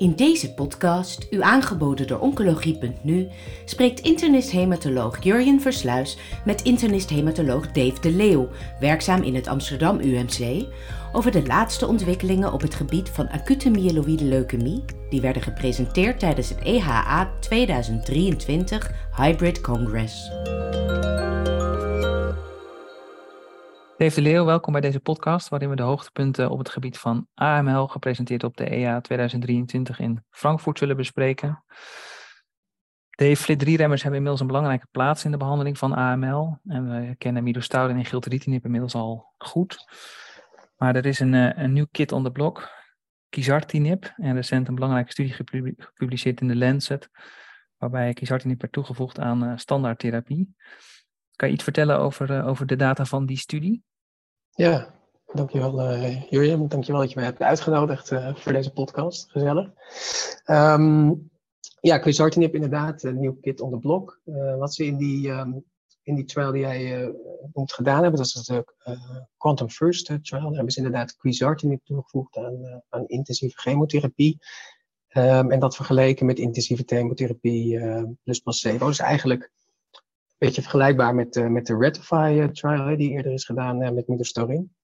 In deze podcast, u aangeboden door Oncologie.nu, spreekt internist-hematoloog Jurjen Versluis met internist-hematoloog Dave de Leeuw, werkzaam in het Amsterdam UMC, over de laatste ontwikkelingen op het gebied van acute myeloïde leukemie, die werden gepresenteerd tijdens het EHA 2023 Hybrid Congress. Dave de Leeuw, welkom bij deze podcast, waarin we de hoogtepunten op het gebied van AML, gepresenteerd op de EA 2023 in Frankfurt, zullen bespreken. De FLT3-remmers hebben inmiddels een belangrijke plaats in de behandeling van AML. En we kennen midostaurin en gilteritinib inmiddels al goed. Maar er is een, eh, een nieuw kit on the block, Kizartinib, en recent een belangrijke studie gepubliceerd in de Lancet, waarbij Kizartinib werd toegevoegd aan uh, standaardtherapie. Kan je iets vertellen over, uh, over de data van die studie? Ja, dankjewel uh, Jurjen. Dankjewel dat je mij hebt uitgenodigd uh, voor deze podcast. Gezellig. Um, ja, quizartinib inderdaad, een nieuw kit on the block. Uh, wat ze in die, um, in die trial die jij noemt gedaan hebben, dat is de Quantum First trial. Daar hebben ze inderdaad quizartinib toegevoegd aan, aan intensieve chemotherapie. Um, en dat vergeleken met intensieve chemotherapie plus placebo. Dus eigenlijk beetje vergelijkbaar met, uh, met de Ratify uh, trial die eerder is gedaan uh, met midostaurin.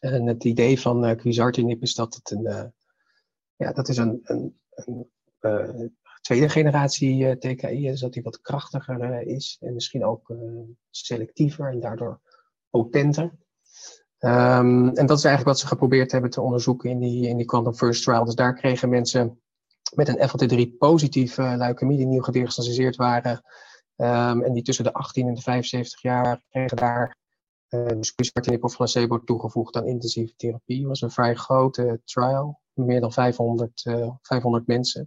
En het idee van uh, quizartinib is dat het een, ja, dat is een, een, een tweede generatie TKI is, dat die wat krachtiger is en misschien ook selectiever en daardoor potenter. Um, en dat is eigenlijk wat ze geprobeerd hebben te onderzoeken in die, in die Quantum First trial. Dus daar kregen mensen met een FLT3 positieve leukemie die nieuw gediagnosticeerd waren, Um, en die tussen de 18 en de 75 jaar kregen daar uh, dus of placebo toegevoegd aan intensieve therapie. Het was een vrij grote trial, meer dan 500, uh, 500 mensen.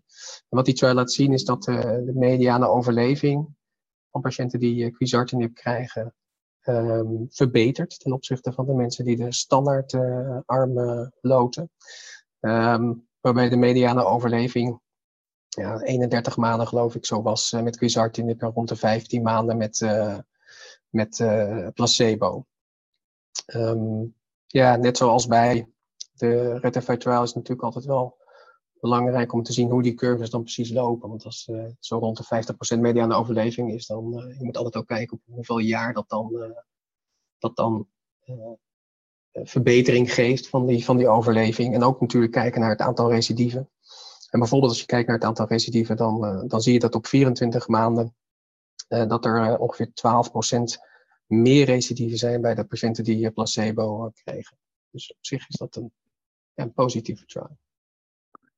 En wat die trial laat zien is dat uh, de mediane overleving van patiënten die uh, krijgen um, verbetert ten opzichte van de mensen die de standaard armen loten. Um, waarbij de mediane overleving ja, 31 maanden geloof ik zo was uh, met quizartinib en rond de 15 maanden met, uh, met uh, placebo. Um, ja, net zoals bij de trial is natuurlijk altijd wel belangrijk om te zien hoe die curves dan precies lopen. Want als zo rond de 50% mediane overleving is, dan uh, je moet altijd ook kijken op hoeveel jaar dat dan, dat dan verbetering geeft van die, van die overleving. En ook natuurlijk kijken naar het aantal recidieven. En bijvoorbeeld als je kijkt naar het aantal recidieven, dan, uh, dan zie je dat op 24 maanden uh, dat er uh, ongeveer 12% meer recidieven zijn bij de patiënten die placebo kregen. Dus op zich is dat een, een positieve trial.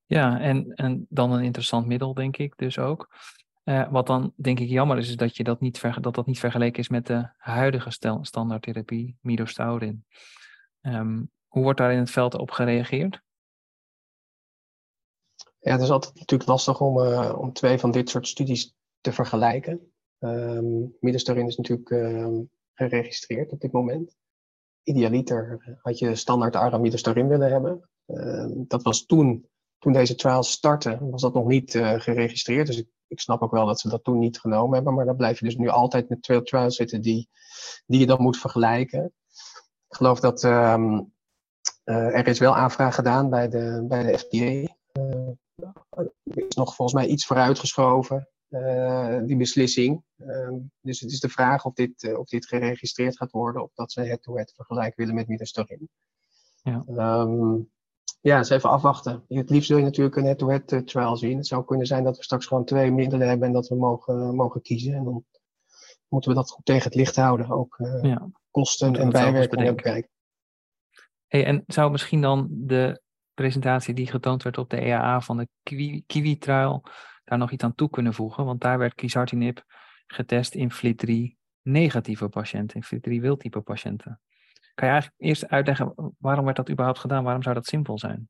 Ja, en, en dan een interessant middel, denk ik dus ook. wat dan denk ik jammer is, is dat, je dat, niet ver, dat dat niet vergeleken is met de huidige standaardtherapie, midostaurin. Um, hoe wordt daar in het veld op gereageerd? Ja, het is altijd natuurlijk lastig om, uh, om twee van dit soort studies te vergelijken. Um, is natuurlijk uh, geregistreerd op dit moment. Idealiter had je standaard aramidestarin willen hebben. Uh, dat was toen, toen deze trials startten, was dat nog niet uh, geregistreerd. Dus ik, ik, snap ook wel dat ze dat toen niet genomen hebben. Maar dan blijf je dus nu altijd met twee trials zitten die, die je dan moet vergelijken. Ik geloof dat um, er is wel aanvraag gedaan bij de, bij de FDA is nog volgens mij iets vooruitgeschoven, uh, die beslissing. Uh, dus het is de vraag of dit, uh, of dit geregistreerd gaat worden, of dat ze head-to-head vergelijk willen met middenstorin. Ja. Um, ja, eens even afwachten. Het liefst wil je natuurlijk een head-to-head -head trial zien. Het zou kunnen zijn dat we straks gewoon twee middelen hebben en dat we mogen, mogen kiezen. En dan moeten we dat goed tegen het licht houden. Ook ja. kosten en bijwerkingen bekijken. Hey, en zou misschien dan de presentatie die getoond werd op de EAA van de Kiwi-trial daar nog iets aan toe kunnen voegen. Want daar werd quizartinib getest in FLT3 negatieve patiënten, in FLT3 wildtype patiënten. Kan je eigenlijk eerst uitleggen waarom werd dat überhaupt gedaan? Waarom zou dat simpel zijn?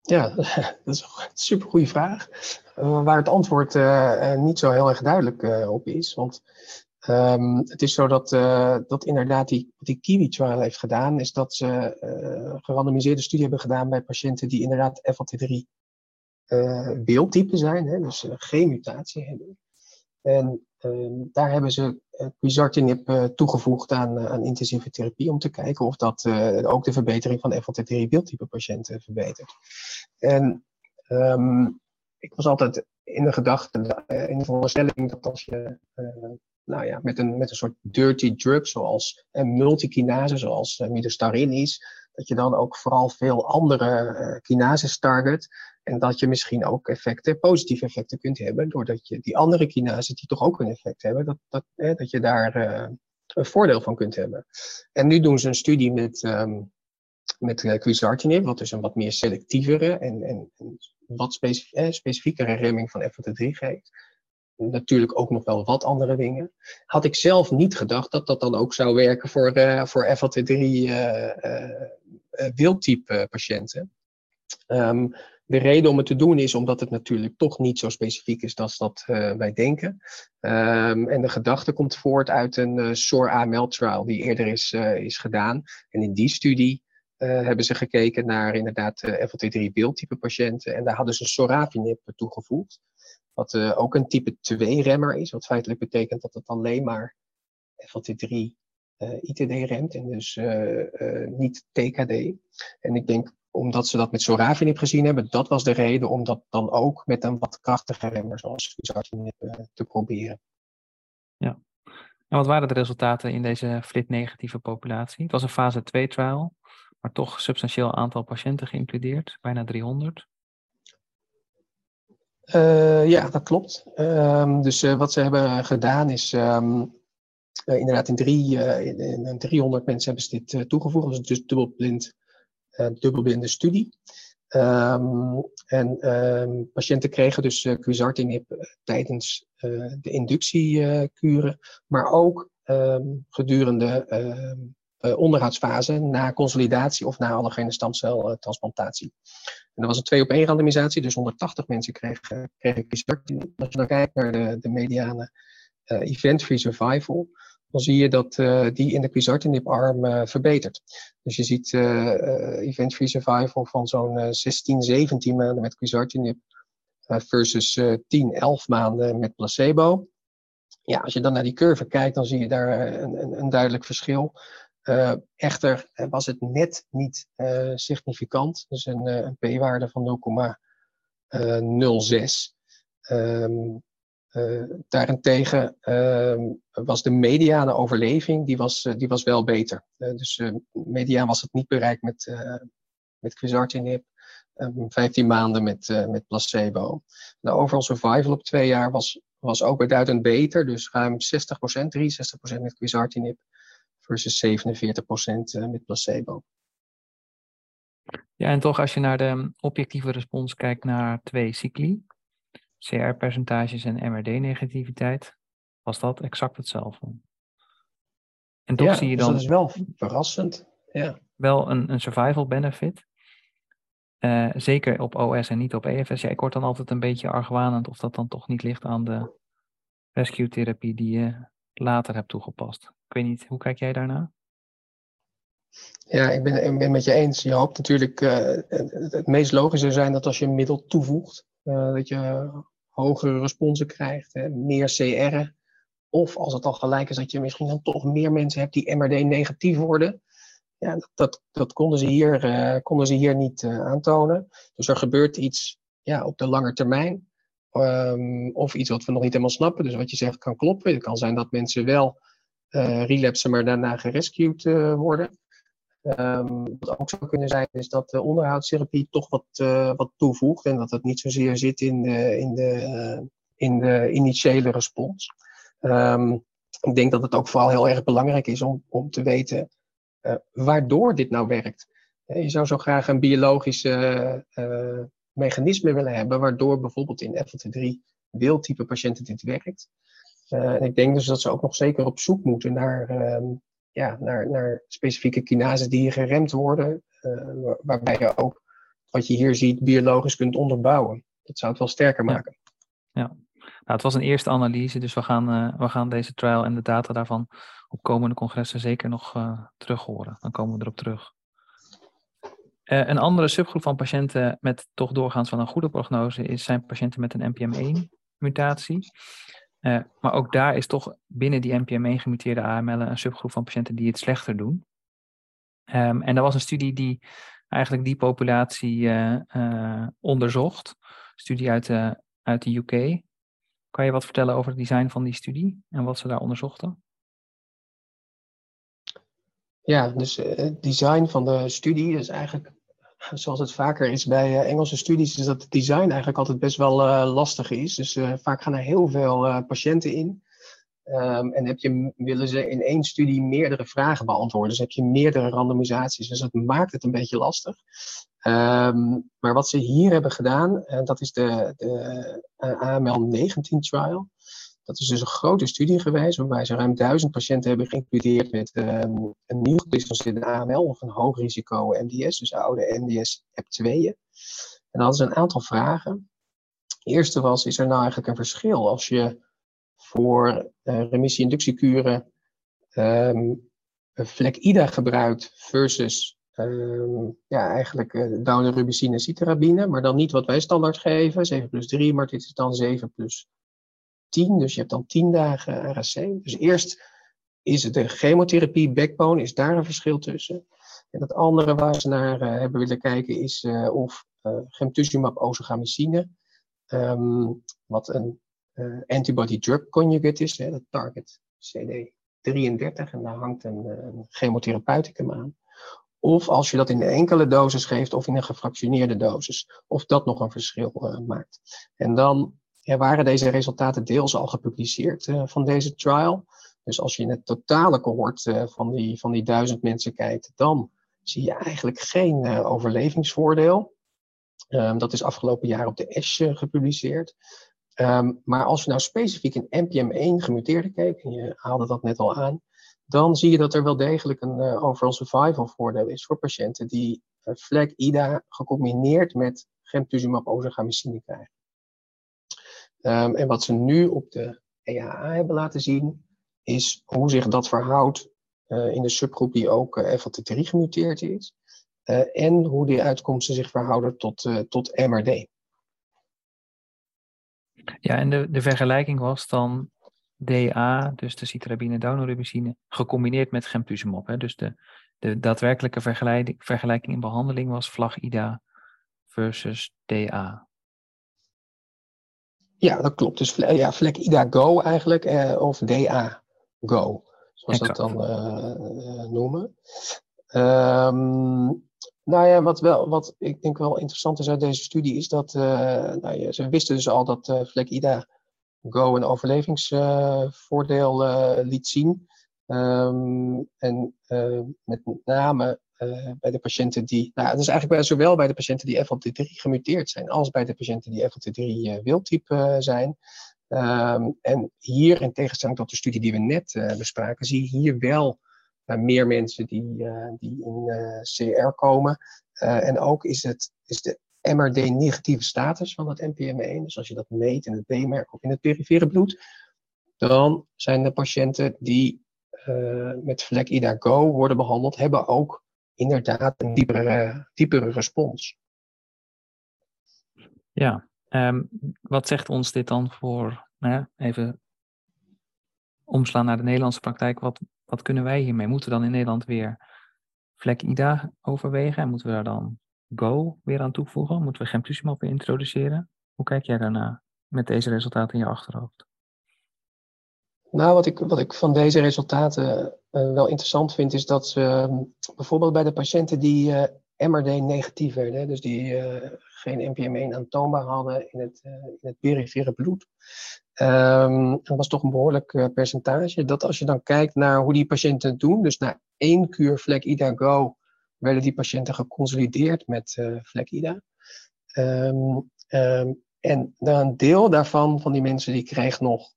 Ja, dat is een super goede vraag. Waar het antwoord uh, niet zo heel erg duidelijk op is. Want Um, het is zo dat, uh, dat inderdaad die, die Kiwi-trial heeft gedaan, is dat ze uh, gerandomiseerde studie hebben gedaan bij patiënten die inderdaad FLT3 uh, wildtype zijn, hè, dus geen mutatie hebben. En ehm, daar hebben ze quizartinib toegevoegd aan, intensieve therapie om te kijken of dat ook de verbetering van FLT3 wildtype patiënten verbetert. En ehm, ik was altijd in de gedachte, in de voorstelling dat als je nou ja, met, een, met een soort dirty drug, zoals een multikinase, zoals uh, midostarin is, dat je dan ook vooral veel andere uh, kinases target. En dat je misschien ook effecten, positieve effecten kunt hebben, doordat je die andere kinases, die toch ook een effect hebben, dat, dat, dat je daar een voordeel van kunt hebben. En nu doen ze een studie met, um, met quizartinib, wat dus een wat meer selectievere en, en, en wat specif specifiekere remming van FLT3 geeft natuurlijk ook nog wel wat andere dingen. Had ik zelf niet gedacht dat dat dan ook zou werken voor, uh, voor FLT3 uh, uh, wildtype patiënten. Um, de reden om het te doen is omdat het natuurlijk toch niet zo specifiek is als dat wij denken. Um, en de gedachte komt voort uit een uh, SOAR-AML-trial die eerder is, is gedaan. En in die studie hebben ze gekeken naar inderdaad FLT3 wildtype patiënten. En daar hadden ze sorafenib toegevoegd. Wat uh, ook een type 2-remmer is, wat feitelijk betekent dat het alleen maar FLT3 uh, eh, ITD remt en dus uh, niet TKD. En ik denk omdat ze dat met Sorafinib gezien hebben, dat was de reden om dat dan ook met een wat krachtiger remmer zoals Quizartinib te proberen. Ja. En wat waren de resultaten in deze FLIT-negatieve populatie? Het was een fase 2-trial, maar toch substantieel aantal patiënten geïncludeerd, bijna 300. Uh, ja, dat klopt. Um, dus uh, wat ze hebben gedaan is, um, uh, inderdaad in, drie, in, in 300 mensen hebben ze dit toegevoegd. Dus dubbelblind, dubbelblinde studie. Um, en patiënten kregen dus quizartinib tijdens de inductiekuren, maar ook gedurende onderhoudsfase na consolidatie of na allogene stamceltransplantatie. En dat was een twee op één randomisatie, dus 180 mensen kregen, kregen. Als je dan kijkt naar de, de mediane uh, event-free survival, dan zie je dat die in de quizartinib-arm verbetert. Dus je ziet event-free survival van zo'n 16, 17 maanden met quizartinib versus 10, 11 maanden met placebo. Ja, als je dan naar die curve kijkt, dan zie je daar een, een, een duidelijk verschil. Uh, echter was het net niet uh, significant, dus een, p-waarde van 0,06. Um, daarentegen um, was de mediane overleving die was, die was wel beter. dus mediaan was het niet bereikt met, met quizartinib, um, ehm, 15 maanden met, met placebo. De overall survival op twee jaar was, was ook beduidend beter, dus ruim 60%, 63% met quizartinib versus 47% eh, met placebo. Ja, en toch als je naar de objectieve respons kijkt naar twee cycli, CR-percentages en MRD-negativiteit, was dat exact hetzelfde. En toch zie je dus dan. dat is wel verrassend. Ja. Wel een, een survival benefit. Uh, zeker op OS en niet op EFS. Ja, ik word dan altijd een beetje argwanend of dat dan toch niet ligt aan de rescue-therapie die je later hebt toegepast. Ik weet niet, hoe kijk jij daarna? Ja, ik ben, ik ben met je eens. Je hoopt natuurlijk, uh, het, meest logische zijn dat als je een middel toevoegt, uh, dat je hogere responsen krijgt, hè, meer CR. Of als het al gelijk is dat je misschien dan toch meer mensen hebt die MRD negatief worden. Ja, dat, dat, konden, ze hier, uh, konden ze hier niet aantonen. Dus er gebeurt iets ja, op de lange termijn. Um, of iets wat we nog niet helemaal snappen. Dus wat je zegt kan kloppen. Het kan zijn dat mensen wel uh, relapsen, maar daarna gerescued uh, worden. Um, wat ook zou kunnen zijn, is dat de onderhoudstherapie toch wat, uh, wat toevoegt. En dat het niet zozeer zit in de, in de, in de initiële respons. Um, ik denk dat het ook vooral heel erg belangrijk is om, om te weten waardoor dit nou werkt. Je zou zo graag een biologische mechanisme willen hebben, waardoor bijvoorbeeld in FLT3 wildtype patiënten dit werkt. Uh, en ik denk dus dat ze ook nog zeker op zoek moeten naar, uh, ja, naar, naar specifieke kinases die geremd worden, uh, waarbij je ook wat je hier ziet biologisch kunt onderbouwen. Dat zou het wel sterker maken. Ja, ja. Nou, het was een eerste analyse, dus we gaan, uh, we gaan deze trial en de data daarvan op komende congressen zeker nog terug horen. Dan komen we erop terug. Uh, een andere subgroep van patiënten met toch doorgaans van een goede prognose is, zijn patiënten met een NPM1-mutatie. Uh, maar ook daar is toch binnen die NPM1-gemuteerde AML een subgroep van patiënten die het slechter doen. Um, en er was een studie die eigenlijk die populatie uh, onderzocht. Studie uit, uit de UK. Kan je wat vertellen over het design van die studie en wat ze daar onderzochten? Ja, dus het design van de studie is eigenlijk zoals het vaker is bij uh, Engelse studies, is dat het design eigenlijk altijd best wel uh, lastig is. Dus uh, vaak gaan er heel veel patiënten in. Um, en heb je, willen ze in één studie meerdere vragen beantwoorden. Dus heb je meerdere randomisaties. Dus dat maakt het een beetje lastig. Um, maar wat ze hier hebben gedaan, dat is de, de AML-19 trial. Dat is dus een grote studie geweest waarbij ze ruim duizend patiënten hebben geïncludeerd met um, een nieuw gedifferentieerde AML of een hoog risico MDS, dus oude MDS EP2'en. En dan hadden ze een aantal vragen. De eerste was, is er nou eigenlijk een verschil als je voor uh, remissie-inductiekuren um, FLEC-IDA gebruikt versus um, ja, eigenlijk uh, daunorubicine en citarabine, maar dan niet wat wij standaard geven, 7 plus 3, maar dit is dan 7 plus 10, dus je hebt dan 10 dagen RAC. Dus eerst is het de chemotherapie backbone, is daar een verschil tussen. En het andere waar ze naar uh, hebben willen kijken is uh, of uh, gemtuzumab ozogamicine, um, wat een antibody-drug conjugate is, hè, dat target CD33 en daar hangt een, een chemotherapeuticum aan. Of als je dat in enkele dosis geeft of in een gefractioneerde dosis, of dat nog een verschil maakt. En dan er waren deze resultaten deels al gepubliceerd uh, van deze trial. Dus als je in het totale cohort uh, van, die, van die duizend mensen kijkt, dan zie je eigenlijk geen uh, overlevingsvoordeel. Um, dat is afgelopen jaar op de ASH gepubliceerd. Um, maar als je nou specifiek in NPM1 gemuteerde keek, en je haalde dat net al aan, dan zie je dat er wel degelijk een overall survival voordeel is voor patiënten die FLAG-IDA gecombineerd met gemtuzumab ozogamicine krijgen. Um, en wat ze nu op de EAA hebben laten zien, is hoe zich dat verhoudt uh, in de subgroep die ook uh, FLT3 gemuteerd is. Uh, en hoe die uitkomsten zich verhouden tot, tot MRD. Ja, en de, de vergelijking was dan DA, dus de citrabine daunorubicine, gecombineerd met gemtuzumab. Hè? Dus de, de daadwerkelijke vergelijking, vergelijking in behandeling was VLAG-IDA versus DA. Ja, dat klopt. Dus ja, Vlek IDA Go eigenlijk, eh, of DA Go, zoals we dat dan uh, noemen. Um, nou ja, wat, wel, wat ik denk wel interessant is uit deze studie, is dat uh, nou ja, ze wisten dus al dat uh, Vlek IDA Go een overlevingsvoordeel liet zien. Um, en met name uh, bij de patiënten die, nou, dat is eigenlijk zowel bij de patiënten die FLT3 gemuteerd zijn, als bij de patiënten die FLT3 uh, eh, wildtype uh, zijn. Um, en hier, in tegenstelling tot de studie die we net bespraken, zie je hier wel meer mensen die, die in CR komen. en ook is, het, is de MRD-negatieve status van het NPM1, dus als je dat meet in het B-merk of in het perifere bloed, dan zijn de patiënten die met FLEC-IDA Go worden behandeld, hebben ook inderdaad een diepere, diepere respons. Ja, um, wat zegt ons dit dan voor, nou even omslaan naar de Nederlandse praktijk, wat, wat kunnen wij hiermee? Moeten we dan in Nederland weer vlek IDA overwegen en moeten we daar dan Go weer aan toevoegen? Moeten we gemtuzumab weer introduceren? Hoe kijk jij daarna met deze resultaten in je achterhoofd? Nou, wat ik, wat ik van deze resultaten uh, wel interessant vind, is dat ze uh, bijvoorbeeld bij de patiënten die uh, MRD negatief werden, dus die eh, geen NPM1 aantoonbaar hadden in het, in het perifere bloed, dat was toch een behoorlijk percentage. Dat als je dan kijkt naar hoe die patiënten doen, dus na één kuur FLEC-IDA Go werden die patiënten geconsolideerd met FLEC-IDA. Um, um, en een deel daarvan, van die mensen, die kreeg nog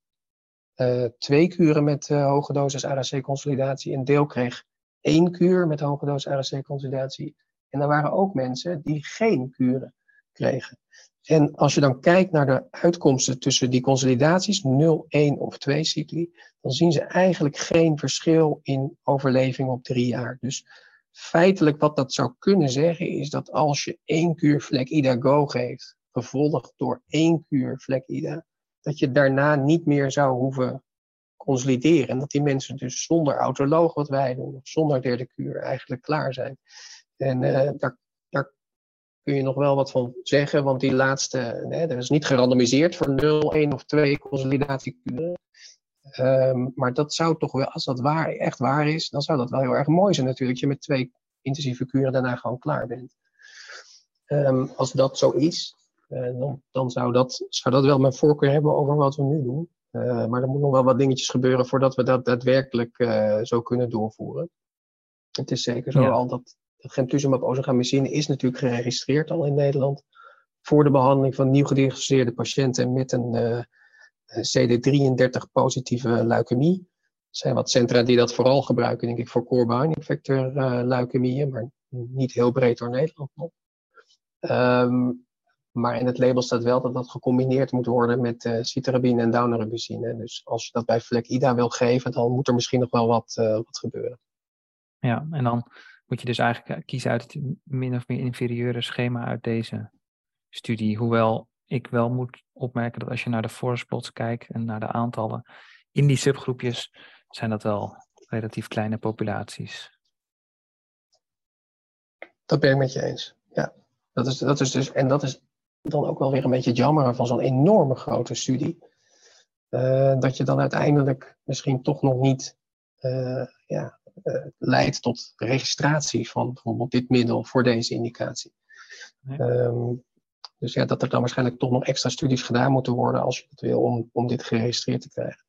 twee kuren met uh, hoge dosis RAC-consolidatie. Een deel kreeg één kuur met hoge dosis RAC-consolidatie. En er waren ook mensen die geen kuren kregen. En als je dan kijkt naar de uitkomsten tussen die consolidaties, 0, 1 of 2 cycli, dan zien ze eigenlijk geen verschil in overleving op drie jaar. Dus feitelijk wat dat zou kunnen zeggen is dat als je één kuur Vlek-Ida Go geeft, gevolgd door één kuur Vlek-Ida, dat je daarna niet meer zou hoeven consolideren. En dat die mensen dus zonder autoloog wat wij doen, of zonder derde kuur, eigenlijk klaar zijn. En uh, daar, kun je nog wel wat van zeggen, want die laatste, nee, dat is niet gerandomiseerd voor 0, 1 of 2 consolidatiekuren. Um, maar dat zou toch wel, als dat waar, echt waar is, dan zou dat wel heel erg mooi zijn natuurlijk. Dat je met twee intensieve kuren daarna gewoon klaar bent. Um, als dat zo is, dan, dan zou, dat, zou dat wel mijn voorkeur hebben over wat we nu doen. Uh, maar er moet nog wel wat dingetjes gebeuren voordat we dat daadwerkelijk uh, zo kunnen doorvoeren. Het is zeker zo ja. al dat gemtuzumab ozogamicine is natuurlijk geregistreerd al in Nederland voor de behandeling van nieuw gediagnosticeerde patiënten met een CD33-positieve leukemie. Er zijn wat centra die dat vooral gebruiken, denk ik, voor core binding factor leukemieën, maar niet heel breed door Nederland nog. Um, maar in het label staat wel dat dat gecombineerd moet worden met uh, citarabine en daunorubicine. Dus als je dat bij vlek IDA wil geven, dan moet er misschien nog wel wat, uh, wat gebeuren. Ja, en dan moet je dus eigenlijk kiezen uit het min of meer inferieure schema uit deze studie. Hoewel ik wel moet opmerken dat als je naar de forest plots kijkt en naar de aantallen in die subgroepjes, zijn dat wel relatief kleine populaties. Dat ben ik met je eens. Ja, dat is, dat is dus, en dat is dan ook wel weer een beetje het jammer van zo'n enorme grote studie. Uh, dat je dan uiteindelijk misschien toch nog niet uh, ja, uh, leidt tot registratie van bijvoorbeeld dit middel voor deze indicatie. Nee. Um, dus ja, dat er dan waarschijnlijk toch nog extra studies gedaan moeten worden als je het wil om, om dit geregistreerd te krijgen.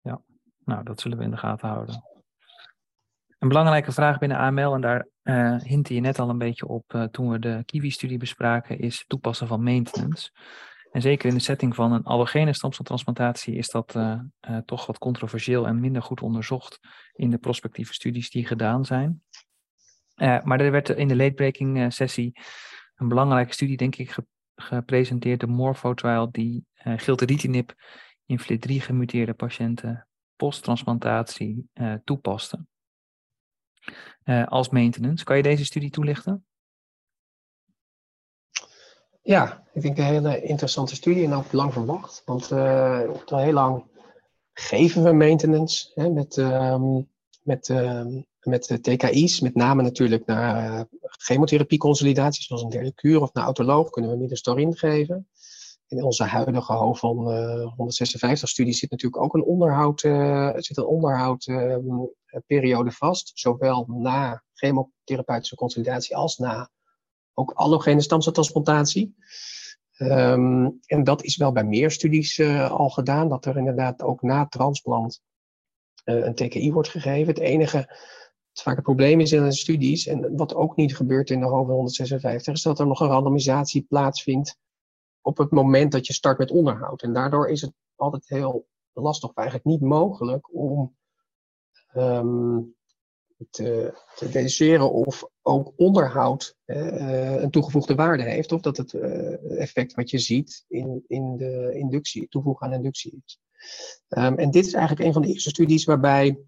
Ja, nou dat zullen we in de gaten houden. Een belangrijke vraag binnen AML, en daar uh, hintte je net al een beetje op uh, toen we de Kiwi-studie bespraken, is het toepassen van maintenance. En zeker in de setting van een allogene stamceltransplantatie is dat uh, toch wat controversieel en minder goed onderzocht in de prospectieve studies die gedaan zijn. maar er werd in de late-breaking sessie een belangrijke studie, denk ik, ge gepresenteerd, de Morpho-trial, die uh, gilteritinib in FLT3 gemuteerde patiënten posttransplantatie toepaste. Uh, als maintenance. Kan je deze studie toelichten? Ja, ik denk een hele interessante studie en ook lang verwacht. Want uh, al heel lang geven we maintenance hè, met, um, met, uh, met TKI's, met name natuurlijk naar uh, chemotherapie-consolidaties, zoals een derde kuur of naar autoloog, kunnen we middenstorin geven. In onze huidige hoofd van 156 studie zit natuurlijk ook een onderhoud, zit een onderhoud ehm, periode vast, zowel na chemotherapeutische consolidatie als na ook allogene stamceltransplantatie. Um, en dat is wel bij meer studies uh, al gedaan, dat er inderdaad ook na transplant uh, een TKI wordt gegeven. Het enige, het vaak probleem is in de studies, en wat ook niet gebeurt in de HOVE 156, is dat er nog een randomisatie plaatsvindt op het moment dat je start met onderhoud. En daardoor is het altijd heel lastig, of eigenlijk niet mogelijk, om um, te, te deduceren of ook onderhoud uh, een toegevoegde waarde heeft, of dat het effect wat je ziet in, in de inductie, toevoegen aan inductie is. Um, en dit is eigenlijk een van de eerste studies waarbij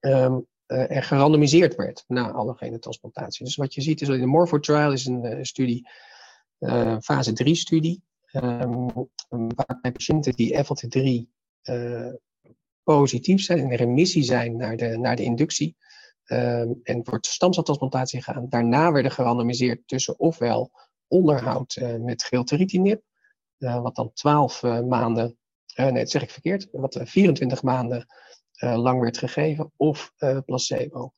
uh, er gerandomiseerd werd na allogene transplantatie. Dus wat je ziet is dat in de Morpho Trial is een studie, fase 3 studie, waarbij patiënten die FLT3 positief zijn in remissie zijn naar de, naar de inductie. Um, en voor stamceltransplantatie gaan. Daarna werden gerandomiseerd tussen ofwel onderhoud uh, met gilteritinib, uh, wat dan 12 uh, maanden, nee, dat zeg ik verkeerd, wat 24 maanden lang werd gegeven, of placebo.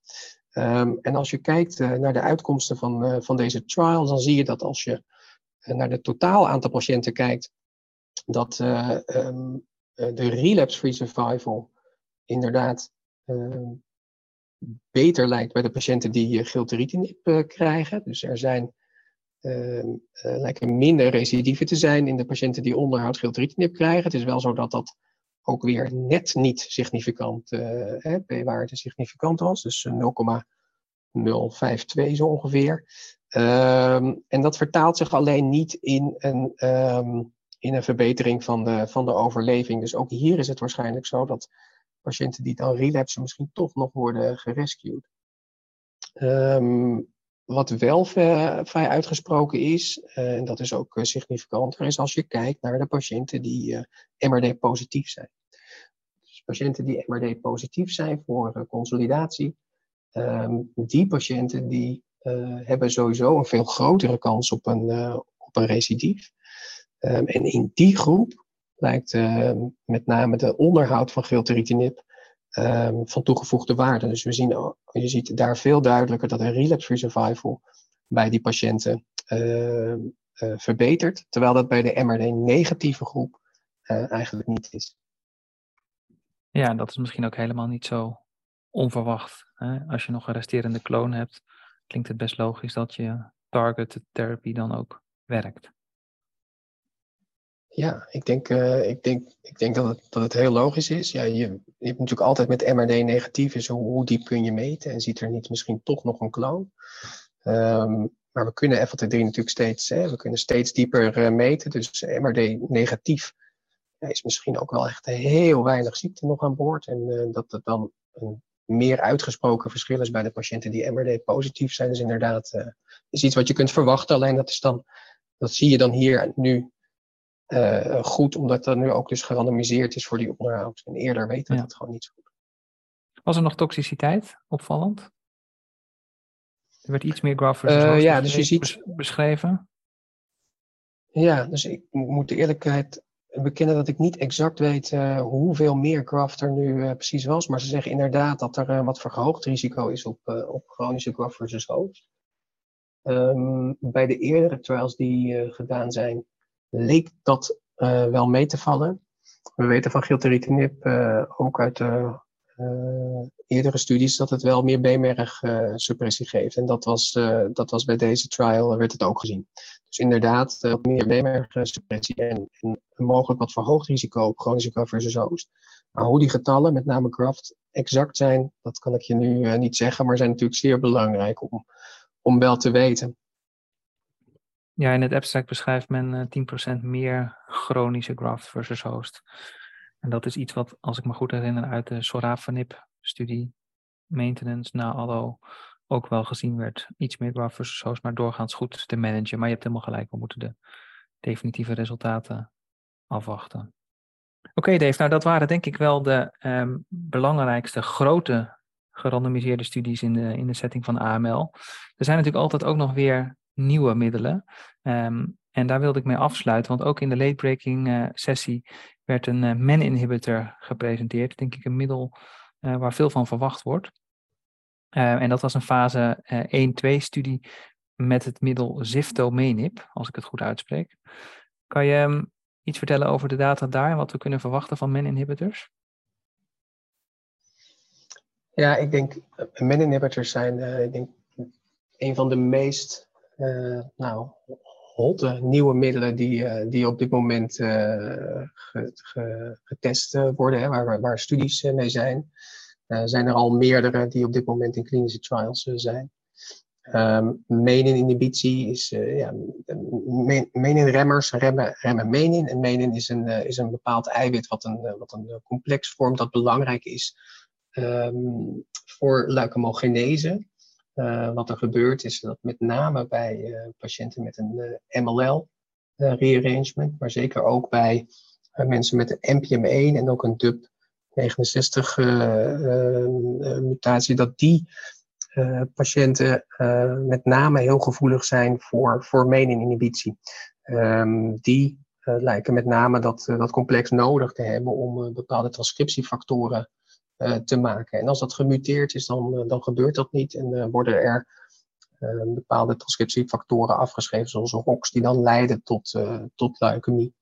Um, en als je kijkt naar de uitkomsten van, van deze trial, dan zie je dat als je naar het totaal aantal patiënten kijkt, dat um, eh, de relapse-free survival inderdaad uh, beter lijkt bij de patiënten die uh, gilteritinib uh, krijgen. Dus er zijn ehm, lijken minder recidieven te zijn in de patiënten die onderhoud gilteritinib krijgen. Het is wel zo dat dat ook weer net niet significant, p-waarde significant was, dus 0,052 zo ongeveer. Um, en dat vertaalt zich alleen niet in een in een verbetering van de, van de overleving. Dus ook hier is het waarschijnlijk zo dat patiënten die dan relapsen misschien toch nog worden gerescued. Um, wat wel vrij uitgesproken is, en dat is ook significanter, is als je kijkt naar de patiënten die MRD-positief zijn. Dus patiënten die MRD-positief zijn voor consolidatie, ehm, die patiënten die hebben sowieso een veel grotere kans op een, op een recidief. Ehm, en in die groep lijkt ehm, met name de onderhoud van gilteritinib um, van toegevoegde waarde. Dus we zien, je ziet daar veel duidelijker dat een relapse-free survival bij die patiënten uh, verbetert, terwijl dat bij de MRD-negatieve groep uh, eigenlijk niet is. Ja, dat is misschien ook helemaal niet zo onverwacht. Hè? Als je nog een resterende kloon hebt, klinkt het best logisch dat je targeted therapy dan ook werkt. Ja, ik denk, uh, ik denk, ik denk dat, het, dat het heel logisch is. Ja, je, je hebt natuurlijk altijd met MRD negatief is hoe, hoe, diep kun je meten en ziet er niet misschien toch nog een kloon. Um, maar we kunnen FLT3 natuurlijk steeds, hè, we kunnen steeds dieper uh, meten. Dus MRD negatief ja, is misschien ook wel echt heel weinig ziekte nog aan boord. En uh, dat het dan een meer uitgesproken verschil is bij de patiënten die MRD positief zijn. Dus inderdaad, is iets wat je kunt verwachten. Alleen dat is dan, dat zie je dan hier nu uh, goed, omdat dat nu ook dus gerandomiseerd is voor die onderhoud. En eerder weten we ja. dat gewoon niet zo goed. Was er nog toxiciteit opvallend? Er werd iets meer graph versus uh, ja, dus je ziet, beschreven. Ja, dus ik moet de eerlijkheid bekennen dat ik niet exact weet uh, hoeveel meer graft er nu uh, precies was. Maar ze zeggen inderdaad dat er uh, wat verhoogd risico is op, op chronische graft versus host. Um, bij de eerdere trials die gedaan zijn, leek dat uh, wel mee te vallen. We weten van gilteritinib uh, ook uit uh, eerdere studies dat het wel meer B-merg-suppressie geeft. En dat was, dat was bij deze trial, werd het ook gezien. Dus inderdaad, meer B-merg-suppressie en, en mogelijk wat verhoogd risico op chronische risico versus. Maar hoe die getallen, met name Graft, exact zijn, dat kan ik je nu niet zeggen, maar zijn natuurlijk zeer belangrijk om, om wel te weten. Ja, in het abstract beschrijft men 10% meer chronische graft versus host. En dat is iets wat, als ik me goed herinner, uit de Sorafenib-studie maintenance na allo ook wel gezien werd. Iets meer graft versus host, maar doorgaans goed te managen. Maar je hebt helemaal gelijk, we moeten de definitieve resultaten afwachten. Oké Dave, nou dat waren denk ik wel de um, belangrijkste grote gerandomiseerde studies in de, in de setting van AML. Er zijn natuurlijk altijd ook nog weer nieuwe middelen. Um, en daar wilde ik mee afsluiten, want ook in de late-breaking uh, sessie werd een uh, MEN-inhibitor gepresenteerd. Denk ik een middel uh, waar veel van verwacht wordt. en dat was een fase 1-2-studie met het middel ziftomenib, als ik het goed uitspreek. Kan je um, iets vertellen over de data daar en wat we kunnen verwachten van MEN-inhibitors? Ja, ik denk MEN-inhibitors zijn ik denk, een van de meest uh, nou, hotte nieuwe middelen die, uh, die op dit moment ge, ge, getest worden, hè, waar, waar studies mee zijn. zijn er al meerdere die op dit moment in klinische trials zijn. Um, menin-inhibitie is, ja, menin-remmers remmen, remmen menin. En menin is een, is een bepaald eiwit wat een, wat een complex vormt dat belangrijk is um, voor leukemogenese. Uh, wat er gebeurt is dat met name bij uh, patiënten met een eh, MLL-rearrangement, maar zeker ook bij mensen met een NPM1 en ook een DUP 69 mutatie, dat die patiënten met name heel gevoelig zijn voor, voor meninginhibitie. Um, die lijken met name dat, dat complex nodig te hebben om bepaalde transcriptiefactoren te maken. En als dat gemuteerd is, dan, uh, dan gebeurt dat niet en uh, worden er bepaalde transcriptiefactoren afgeschreven, zoals ROX, die dan leiden tot, tot leukemie.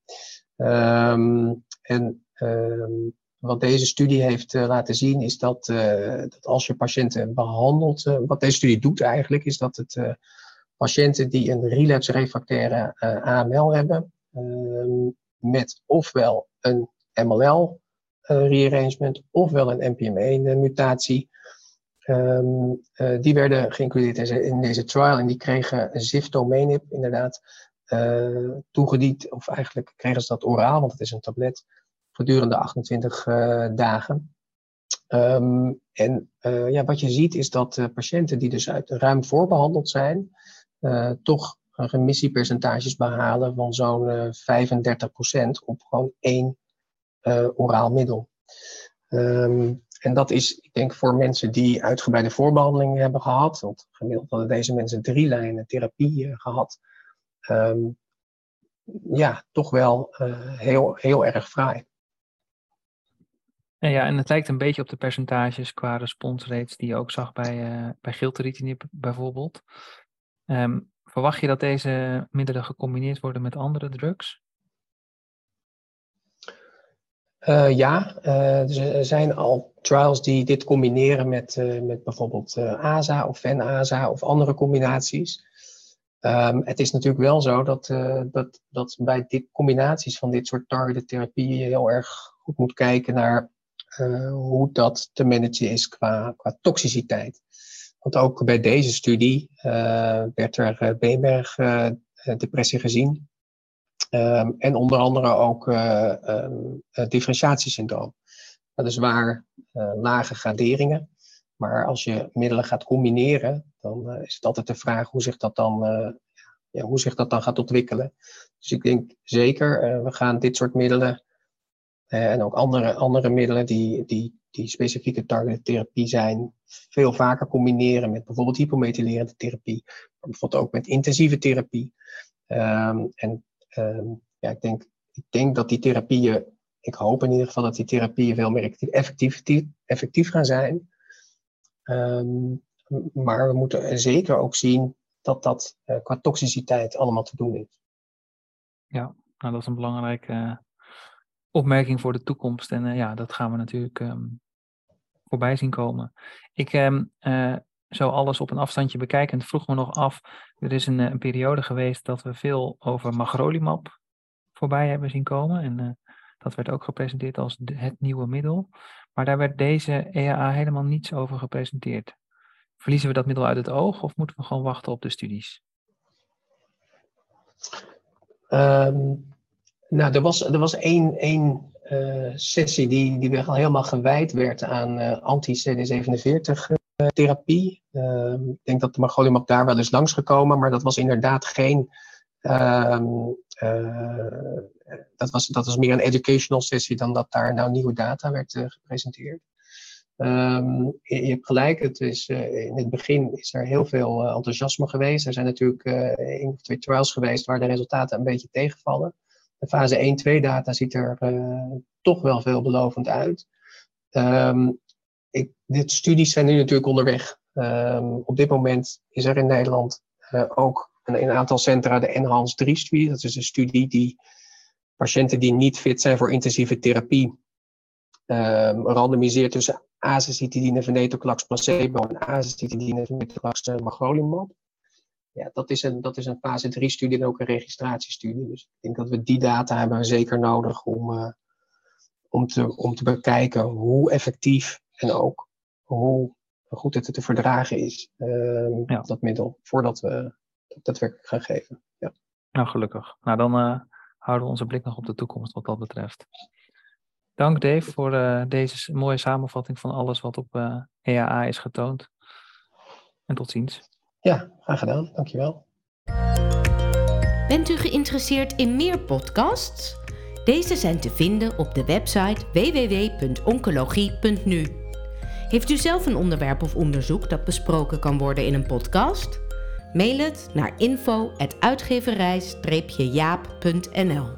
Um, en um, wat deze studie heeft laten zien, is dat, dat als je patiënten behandelt, wat deze studie doet eigenlijk, is dat het patiënten die een relapse-refractaire AML hebben, ehm, met ofwel een MLL rearrangement ofwel een NPM1-mutatie. Um, uh, die werden geïncludeerd in deze trial en die kregen ziftomenib inderdaad toegediend, of eigenlijk kregen ze dat oraal, want het is een tablet, gedurende 28 uh, dagen. Ehm, en ja, wat je ziet is dat patiënten die dus uit ruim voorbehandeld zijn, toch remissiepercentages behalen van zo'n 35% op gewoon één oraal middel. Um, en dat is, ik denk, voor mensen die uitgebreide voorbehandeling hebben gehad, want gemiddeld hadden deze mensen drie lijnen therapie gehad, um, ja, toch wel heel, heel erg fraai. Ja, en het lijkt een beetje op de percentages qua response rates die je ook zag bij, uh, bij gilteritinib bijvoorbeeld. Um, verwacht je dat deze middelen gecombineerd worden met andere drugs? Uh, ja, uh, er zijn al trials die dit combineren met, met bijvoorbeeld ASA of VEN-ASA of andere combinaties. Um, het is natuurlijk wel zo dat, dat, dat bij dit, combinaties van dit soort targeted therapieën heel erg goed moet kijken naar hoe dat te managen is qua, qua toxiciteit. Want ook bij deze studie werd er uh, Beenberg-depressie gezien. Um, en onder andere ook um, differentiatiesyndroom. Dat is waar lage graderingen. Maar als je middelen gaat combineren, dan is het altijd de vraag hoe zich dat dan, ja, hoe zich dat dan gaat ontwikkelen. Dus ik denk zeker, we gaan dit soort middelen en ook andere, andere middelen die, die, die specifieke targeted therapie zijn, veel vaker combineren met bijvoorbeeld hypomethylerende therapie, maar bijvoorbeeld ook met intensieve therapie. Um, en um, ja, ik denk, ik denk dat die therapieën, ik hoop in ieder geval dat die therapieën veel meer effectief, effectief gaan zijn. Um, maar we moeten zeker ook zien dat dat uh, qua toxiciteit allemaal te doen is. Ja, nou dat is een belangrijke uh, opmerking voor de toekomst. En uh, ja, dat gaan we natuurlijk um, voorbij zien komen. Ik zo alles op een afstandje bekijkend vroeg me nog af. Er is een, een periode geweest dat we veel over magrolimab voorbij hebben zien komen. En uh, dat werd ook gepresenteerd als het nieuwe middel. Maar daar werd deze EAA helemaal niets over gepresenteerd. Verliezen we dat middel uit het oog of moeten we gewoon wachten op de studies? Um, nou, er was, er was één, één uh, sessie die, die wel helemaal gewijd werd aan uh, anti-CD47-therapie. Uh, ehm, ik denk dat de magolimab daar wel eens langsgekomen, maar dat was inderdaad geen... Um, dat, was, dat was meer een educational sessie dan dat daar nou nieuwe data werd gepresenteerd. Um, je, hebt gelijk, het is, in het begin is er heel veel enthousiasme geweest. Er zijn natuurlijk één of twee trials geweest waar de resultaten een beetje tegenvallen. De fase 1-2 data ziet er toch wel veelbelovend uit. Um, ik, dit studies zijn nu natuurlijk onderweg. Um, op dit moment is er in Nederland uh, ook een, een, aantal centra de Enhance 3-studie. Dat is een studie die patiënten die niet fit zijn voor intensieve therapie um, randomiseert tussen azacitidine, venetoclax, placebo en azacitidine, venetoclax, magrolimab ja, dat is een, dat is een fase 3 studie en ook een registratiestudie. Dus ik denk dat we die data hebben zeker nodig om, uh, om, te, om te bekijken hoe effectief en ook hoe goed het te verdragen is, uh, ja. dat middel, voordat we dat daadwerkelijk gaan geven. Ja. Nou, gelukkig. Nou, dan uh, houden we onze blik nog op de toekomst wat dat betreft. Dank Dave voor uh, deze mooie samenvatting van alles wat op EAA is getoond. En tot ziens. Ja, graag gedaan. Dankjewel. Bent u geïnteresseerd in meer podcasts? Deze zijn te vinden op de website www.oncologie.nu. Heeft u zelf een onderwerp of onderzoek dat besproken kan worden in een podcast? Mail het naar info.uitgeverij-jaap.nl